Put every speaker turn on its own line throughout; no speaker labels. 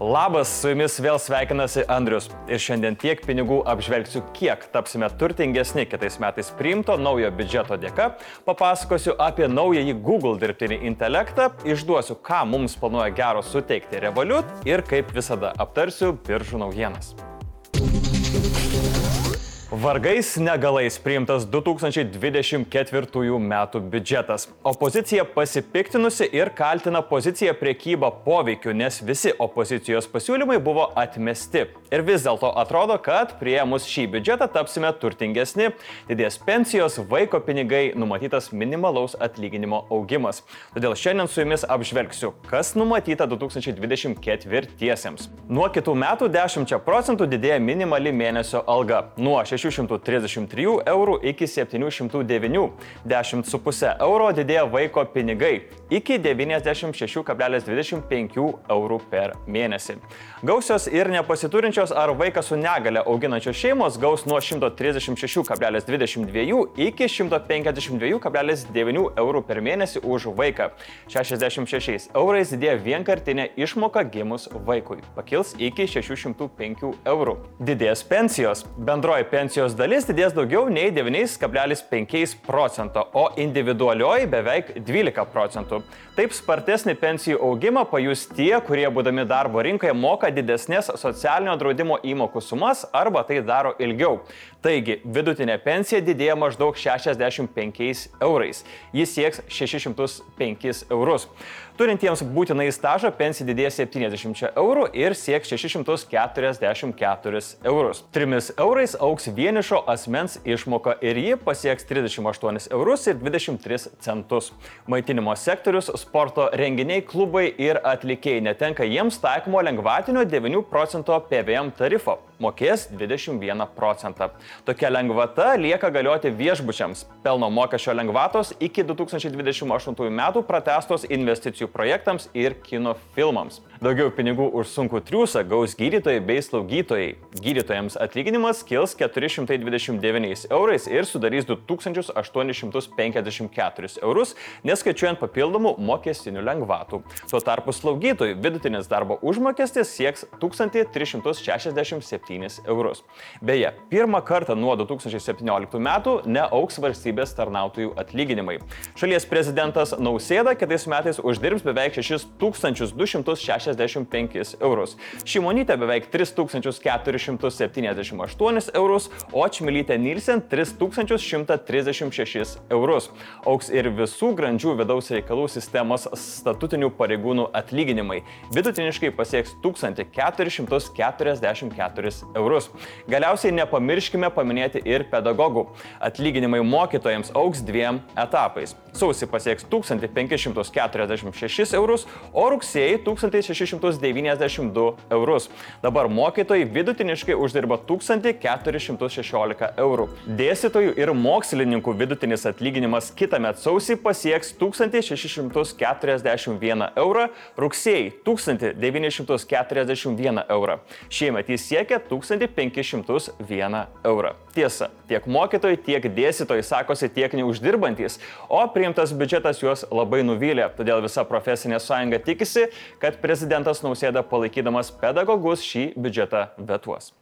Labas, su jumis vėl sveikinasi Andrius. Ir šiandien tiek pinigų apžvelgsiu, kiek tapsime turtingesni kitais metais priimto naujo biudžeto dėka. Papasakosiu apie naująjį Google dirbtinį intelektą, išduosiu, ką mums planuoja gero suteikti Revolut ir kaip visada aptarsiu biržų naujienas. Vargais negalais priimtas 2024 metų biudžetas. Opozicija pasipiktinusi ir kaltina poziciją priekybą poveikiu, nes visi opozicijos pasiūlymai buvo atmesti. Ir vis dėlto atrodo, kad prieimus šį biudžetą tapsime turtingesni, didės pensijos, vaiko pinigai, numatytas minimalaus atlyginimo augimas. Todėl šiandien su jumis apžvelgsiu, kas numatyta 2024-iesiems. Nuo kitų metų 10 procentų didėja minimali mėnesio alga. Nuo 6 633 eurų iki 709. 10,5 euro didėja vaiko pinigai iki 96,25 eurų per mėnesį. Gausios ir nepasiturinčios ar vaiką su negale auginančios šeimos gaus nuo 136,22 iki 152,9 eurų per mėnesį už vaiką. 66 eurais didėja vienkartinė išmoka gimus vaikui. Pakils iki 605 eurų. Didės pensijos. Bendroji pensijos dalis didės daugiau nei 9,5 procento, o individualioji beveik 12 procentų. Taip spartesnį pensijų augimą pajus tie, kurie būdami darbo rinkoje moka didesnės socialinio draudimo įmokų sumas arba tai daro ilgiau. Taigi, vidutinė pensija didėja maždaug 65 eurais. Jis sieks 605 eurus. Turintiems būtinai stažą pensija didės 70 eurų ir sieks 644 eurus. 3 eurais auks vienišo asmens išmoka ir ji pasieks 38 eurus ir 23 centus. Maitinimo sektorius, sporto renginiai, klubai ir atlikėjai netenka jiems taikomo lengvatinio 9 procento PVM tarifo, mokės 21 procentą. Tokia lengvata lieka galioti viešbučiams. Pelno mokesčio lengvatos iki 2028 metų pratestos investicijų projektams ir kino filmams. Daugiau pinigų už sunkų triūsą gaus gydytojai bei slaugytojai. Gydytojams atlyginimas kils 429 eurais ir sudarys 2854 eurus, neskaičiuojant papildomų mokestinių lengvatų. Tuo tarpu slaugytojų vidutinis darbo užmokestis sieks 1367 eurus. Beje, pirmą kartą nuo 2017 metų neauks valstybės tarnautojų atlyginimai. Šalies prezidentas Nausėda kitais metais uždirbs beveik 6265 eurus. Šimonytė beveik 3478 eurus, o Čmilytė Nilsen 3136 eurus. Auks ir visų grandžių vidaus reikalų sistemos statutinių pareigūnų atlyginimai. Vidutiniškai pasieks 1444 eurus. Galiausiai nepamirškime paminėti ir pedagogų. Atlyginimai mokytojams auks dviem etapais. Sausį pasieks 1546 eurus, o rugsėjai 1692 eurus. Dabar mokytojai vidutiniškai uždirba 1416 eurų. Dėstytojų ir mokslininkų vidutinis atlyginimas kitą metą sausį pasieks 1641 eurą, rugsėjai 1941 eurą. Šiemet jis siekia 1501 eurą. Tiesa, tiek mokytojai, tiek dėstytojai sakosi tiek neuždirbantis, o priimtas biudžetas juos labai nuvylė. Todėl visa profesinė sąjunga tikisi, kad prezidentas nausėda palaikydamas pedagogus šį biudžetą vetuos.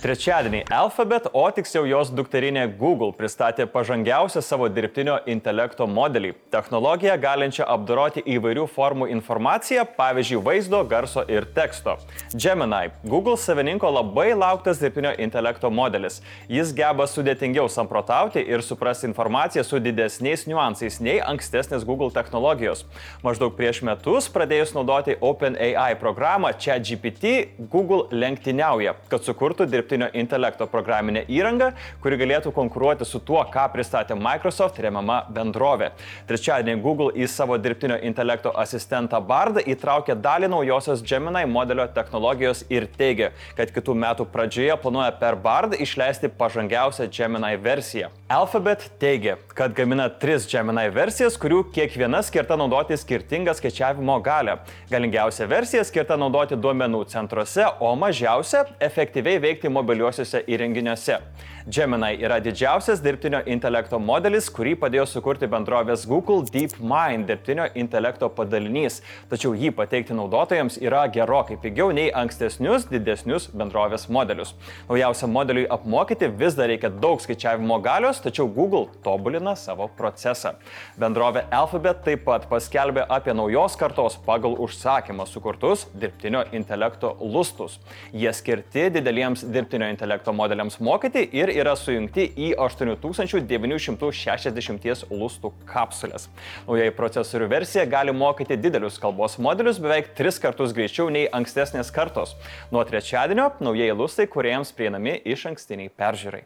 Trečiadienį Alphabet, o tiksliau jos dukterinė Google pristatė pažangiausią savo dirbtinio intelekto modelį - technologiją galinčią apdoroti įvairių formų informaciją, pavyzdžiui, vaizdo, garso ir teksto. Gemini - Google savininko labai lauktas dirbtinio intelekto modelis. Jis geba sudėtingiau samprotauti ir suprasti informaciją su didesniais niuansais nei ankstesnės Google technologijos. Maždaug prieš metus pradėjus naudoti OpenAI programą ChatGPT, Google lenktyniauja, kad sukurtų dirbtinį dirbtinio intelekto programinę įrangą, kuri galėtų konkuruoti su tuo, ką pristatė Microsoft remiama bendrovė. Trečiadienį Google į savo dirbtinio intelekto asistentą Bardą įtraukė dalį naujosios Gemini modelio technologijos ir teigia, kad kitų metų pradžioje planuoja per Bardą išleisti pažangiausią Gemini versiją. Alphabet teigia, kad gamina tris Gemini versijas, kurių kiekviena skirta naudoti skirtingą skaičiavimo galę. Galingiausia versija skirta naudoti duomenų centruose, o mažiausia - efektyviai veikti mobiliuose mobiliuosiuose įrenginiuose. Gemini yra didžiausias dirbtinio intelekto modelis, kurį padėjo sukurti bendrovės Google DeepMind dirbtinio intelekto padalinys, tačiau jį pateikti naudotojams yra gerokai pigiau nei ankstesnius didesnius bendrovės modelius. Naujausiam modeliui apmokyti vis dar reikia daug skaičiavimo galios, tačiau Google tobulina savo procesą. Bendrovė Alphabet taip pat paskelbė apie naujos kartos pagal užsakymą sukurtus dirbtinio intelekto lustus. Jie skirti dideliems dirbtinio intelekto modeliams mokyti ir yra sujungti į 8960 lustų kapsulės. Naujoji procesorių versija gali mokyti didelius kalbos modelius beveik tris kartus greičiau nei ankstesnės kartos. Nuo trečiadienio naujieji lustai kuriems prieinami iš ankstiniai peržiūrai.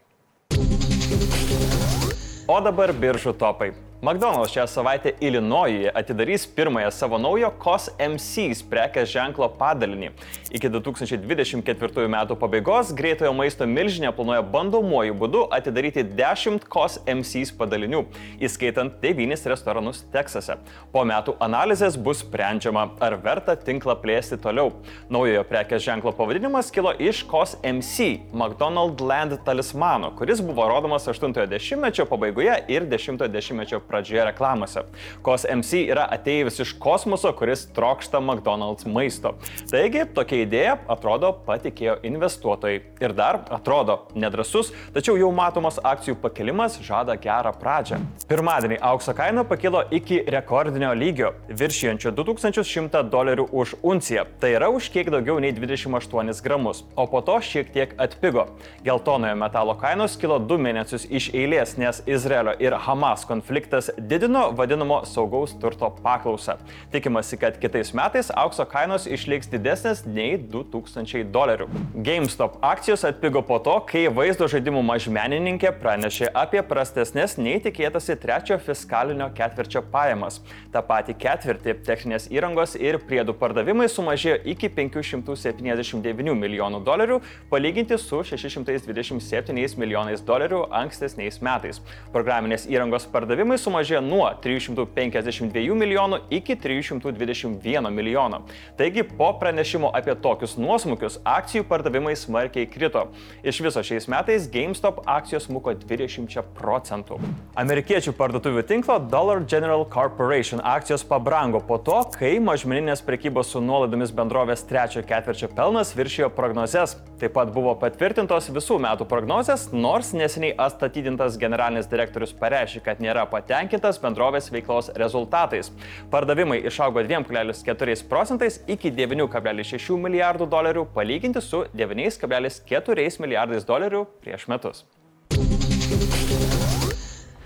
O dabar biržų topai. McDonald's šią savaitę Ilinojuje atidarys pirmąją savo naujo COS MCs prekės ženklo padalinį. Iki 2024 metų pabaigos greitojo maisto milžinė planuoja bandomuoju būdu atidaryti 10 COS MCs padalinių, įskaitant 9 restoranus Teksase. Po metų analizės bus sprendžiama, ar verta tinklą plėsti toliau. Naujojo prekės ženklo pavadinimas kilo iš COS MC McDonald's Land talismano, kuris buvo rodomas 80-mečio pabaigoje ir 10-mečio pradžioje pradžioje reklamose. Kos MC yra ateivis iš kosmoso, kuris trokšta McDonald's maisto. Taigi, tokia idėja atrodo patikėjo investuotojai. Ir dar atrodo nedrasus, tačiau jau matomas akcijų pakelimas žada gerą pradžią. Pirmadienį aukso kaina pakilo iki rekordinio lygio, viršijančio 2100 dolerių už unciją. Tai yra už kiek daugiau nei 28 gramus, o po to šiek tiek atpigo. Geltonojo metalo kainos kilo du mėnesius iš eilės, nes Izraelio ir Hamas konfliktas Federas didino vadinamo saugaus turto paklausą. Tikimasi, kad kitais metais aukso kainos išliks didesnės nei 2000 dolerių. GameStop akcijos atpigo po to, kai vaizdo žaidimų mažmenininkė pranešė apie prastesnės nei tikėtasi trečio fiskalinio ketvirčio pajamas. Ta pati ketvirtį techninės įrangos ir priedų pardavimai sumažėjo iki 579 milijonų dolerių, palyginti su 627 milijonais dolerių ankstesniais metais. Programinės įrangos pardavimai sumažėjo nuo 352 milijonų iki 321 milijono. Taigi po pranešimo apie tokius nuosmukius akcijų pardavimai smarkiai krito. Iš viso šiais metais GameStop akcijos smuko 20 procentų. Amerikiečių parduotuvių tinklo Dollar General Corporation akcijos pabrango po to, kai mažmeninės prekybos su nuolaidomis bendrovės trečio ketvirčio pelnas viršijo prognozes. Taip pat buvo patvirtintos visų metų prognozes, nors neseniai atstatydintas generalinis direktorius pareiškė, kad nėra patenkintas patenkintas bendrovės veiklos rezultatais. Pardavimai išaugo 2,4 procentais iki 9,6 milijardų dolerių palyginti su 9,4 milijardais dolerių prieš metus.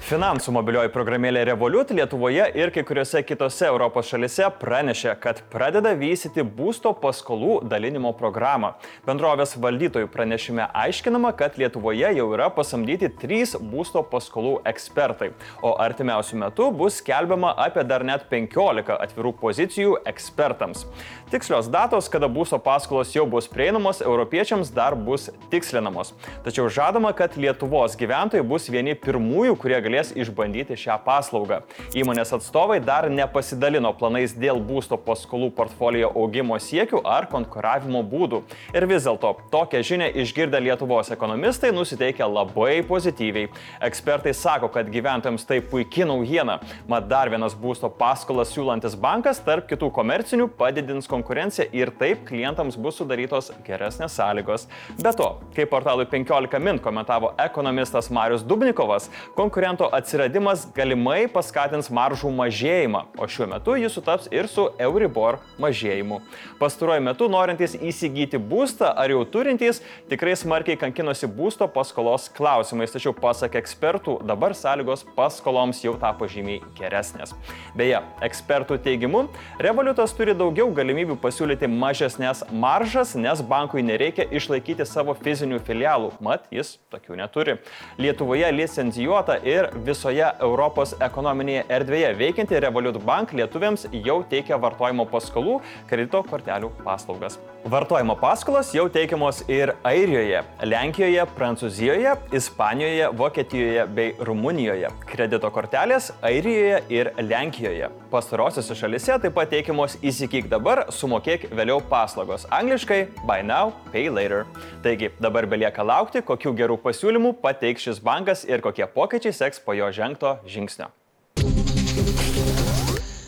Finansų mobilioji programėlė Revolut Lietuvoje ir kai kuriuose kitose Europos šalise pranešė, kad pradeda vystyti būsto paskolų dalinimo programą. Bendrovės valdytojų pranešime aiškinama, kad Lietuvoje jau yra pasamdyti trys būsto paskolų ekspertai, o artimiausių metų bus skelbiama apie dar net 15 atvirų pozicijų ekspertams. Tikslios datos, kada būsto paskolos jau bus prieinamos, europiečiams dar bus tikslinamos. Tačiau žadama, kad Lietuvos gyventojai bus vieni pirmųjų, kurie galės išbandyti šią paslaugą. Įmonės atstovai dar nepasidalino planais dėl būsto paskolų portfolio augimo siekių ar konkuravimo būdų. Ir vis dėlto tokią žinią išgirdę Lietuvos ekonomistai nusiteikia labai pozityviai. Ekspertai sako, kad gyventojams tai puikia naujiena, mat dar vienas būsto paskolas siūlantis bankas tarp kitų komercinių padidins konkurenciją ir taip klientams bus sudarytos geresnės sąlygos. Be to, kaip portalui 15 min komentavo ekonomistas Marius Dubnikovas, konkurento atsiradimas galimai paskatins maržų mažėjimą, o šiuo metu jis sutaps ir su Euribor mažėjimu. Pastaruoju metu norintys įsigyti būstą ar jau turintys tikrai smarkiai kankinosi būsto paskolos klausimais, tačiau pasak ekspertų dabar sąlygos paskoloms jau tapo žymiai geresnės. Beje, ekspertų teigimu, revoliutas turi daugiau galimybių pasiūlyti mažesnės maržas, nes bankui nereikia išlaikyti savo fizinių filialų, mat jis tokių neturi. Lietuvoje licencijuota ir visoje Europos ekonominėje erdvėje veikianti Revolut Bank lietuviams jau teikia vartojimo paskolų kredito kortelių paslaugas. Vartojimo paskolos jau teikiamos ir Airijoje, Lenkijoje, Prancūzijoje, Ispanijoje, Vokietijoje bei Rumunijoje. Kredito kortelės Airijoje ir Lenkijoje. Pastarosiose šalise taip pat teikiamos įsikyk dabar, sumokėk vėliau paslaugos. Angliškai buy now, pay later. Taigi dabar belieka laukti, kokių gerų pasiūlymų pateiks šis bankas ir kokie pokyčiai seks po jo žengto žingsnio.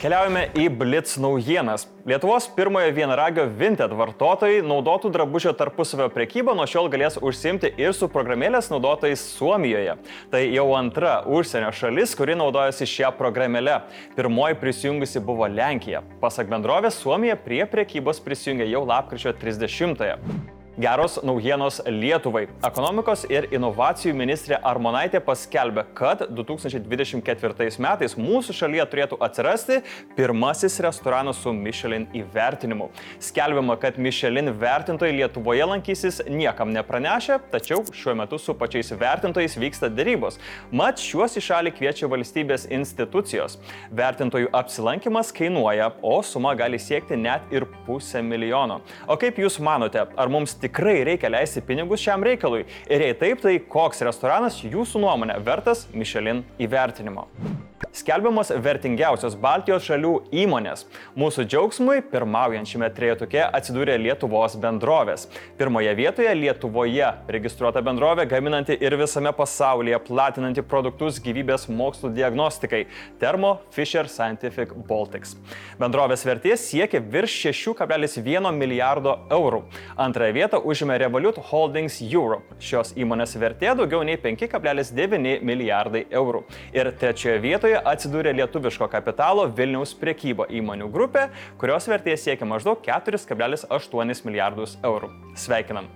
Keliaujame į Blitz naujienas. Lietuvos pirmojo vienaragio Vinted vartotojai naudotų drabužio tarpusavio prekybą nuo šiol galės užsimti ir su programėlės naudotojais Suomijoje. Tai jau antra užsienio šalis, kuri naudojasi šią programėlę. Pirmoji prisijungusi buvo Lenkija. Pasak bendrovės, Suomija prie prekybos prisijungė jau lapkričio 30-ąją. Geros naujienos Lietuvai. Ekonomikos ir inovacijų ministrė Armonaitė paskelbė, kad 2024 metais mūsų šalyje turėtų atsirasti pirmasis restoranas su Michelin įvertinimu. Skelbiama, kad Michelin vertintojai Lietuvoje lankysis niekam nepranešę, tačiau šiuo metu su pačiais vertintojais vyksta dėrybos. Mat, šiuos į šalį kviečia valstybės institucijos. Vertintojų apsilankimas kainuoja, o suma gali siekti net ir pusę milijono. O kaip Jūs manote, ar mums tikrai reikia leisti pinigus šiam reikalui? Ir jei taip, tai koks restoranas jūsų nuomonė vertas Michelin įvertinimo? Skelbiamos vertingiausios Baltijos šalių įmonės. Mūsų džiaugsmui pirmaujančiame trejetuke atsidūrė Lietuvos bendrovės. Pirmoje vietoje Lietuvoje registruota bendrovė gaminanti ir visame pasaulyje platinanti produktus gyvybės mokslų diagnostikai - Thermo Fisher Scientific Baltics. Bendrovės vertė siekia virš 6,1 milijardo eurų. Antrąją vietą užėmė Revolut Holdings Europe. Šios įmonės vertė daugiau nei 5,9 milijardai eurų. Ir trečioje vietoje atsidūrė lietuviško kapitalo Vilniaus priekybo įmonių grupė, kurios vertė siekia maždaug 4,8 milijardus eurų. Sveikinam!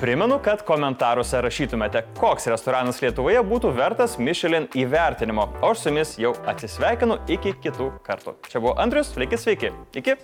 Primenu, kad komentaruose rašytumėte, koks restoranas Lietuvoje būtų vertas Michelin įvertinimo. O aš su jumis jau atsisveikinu iki kitų kartų. Čia buvo Andrius, sveiki sveiki. Iki.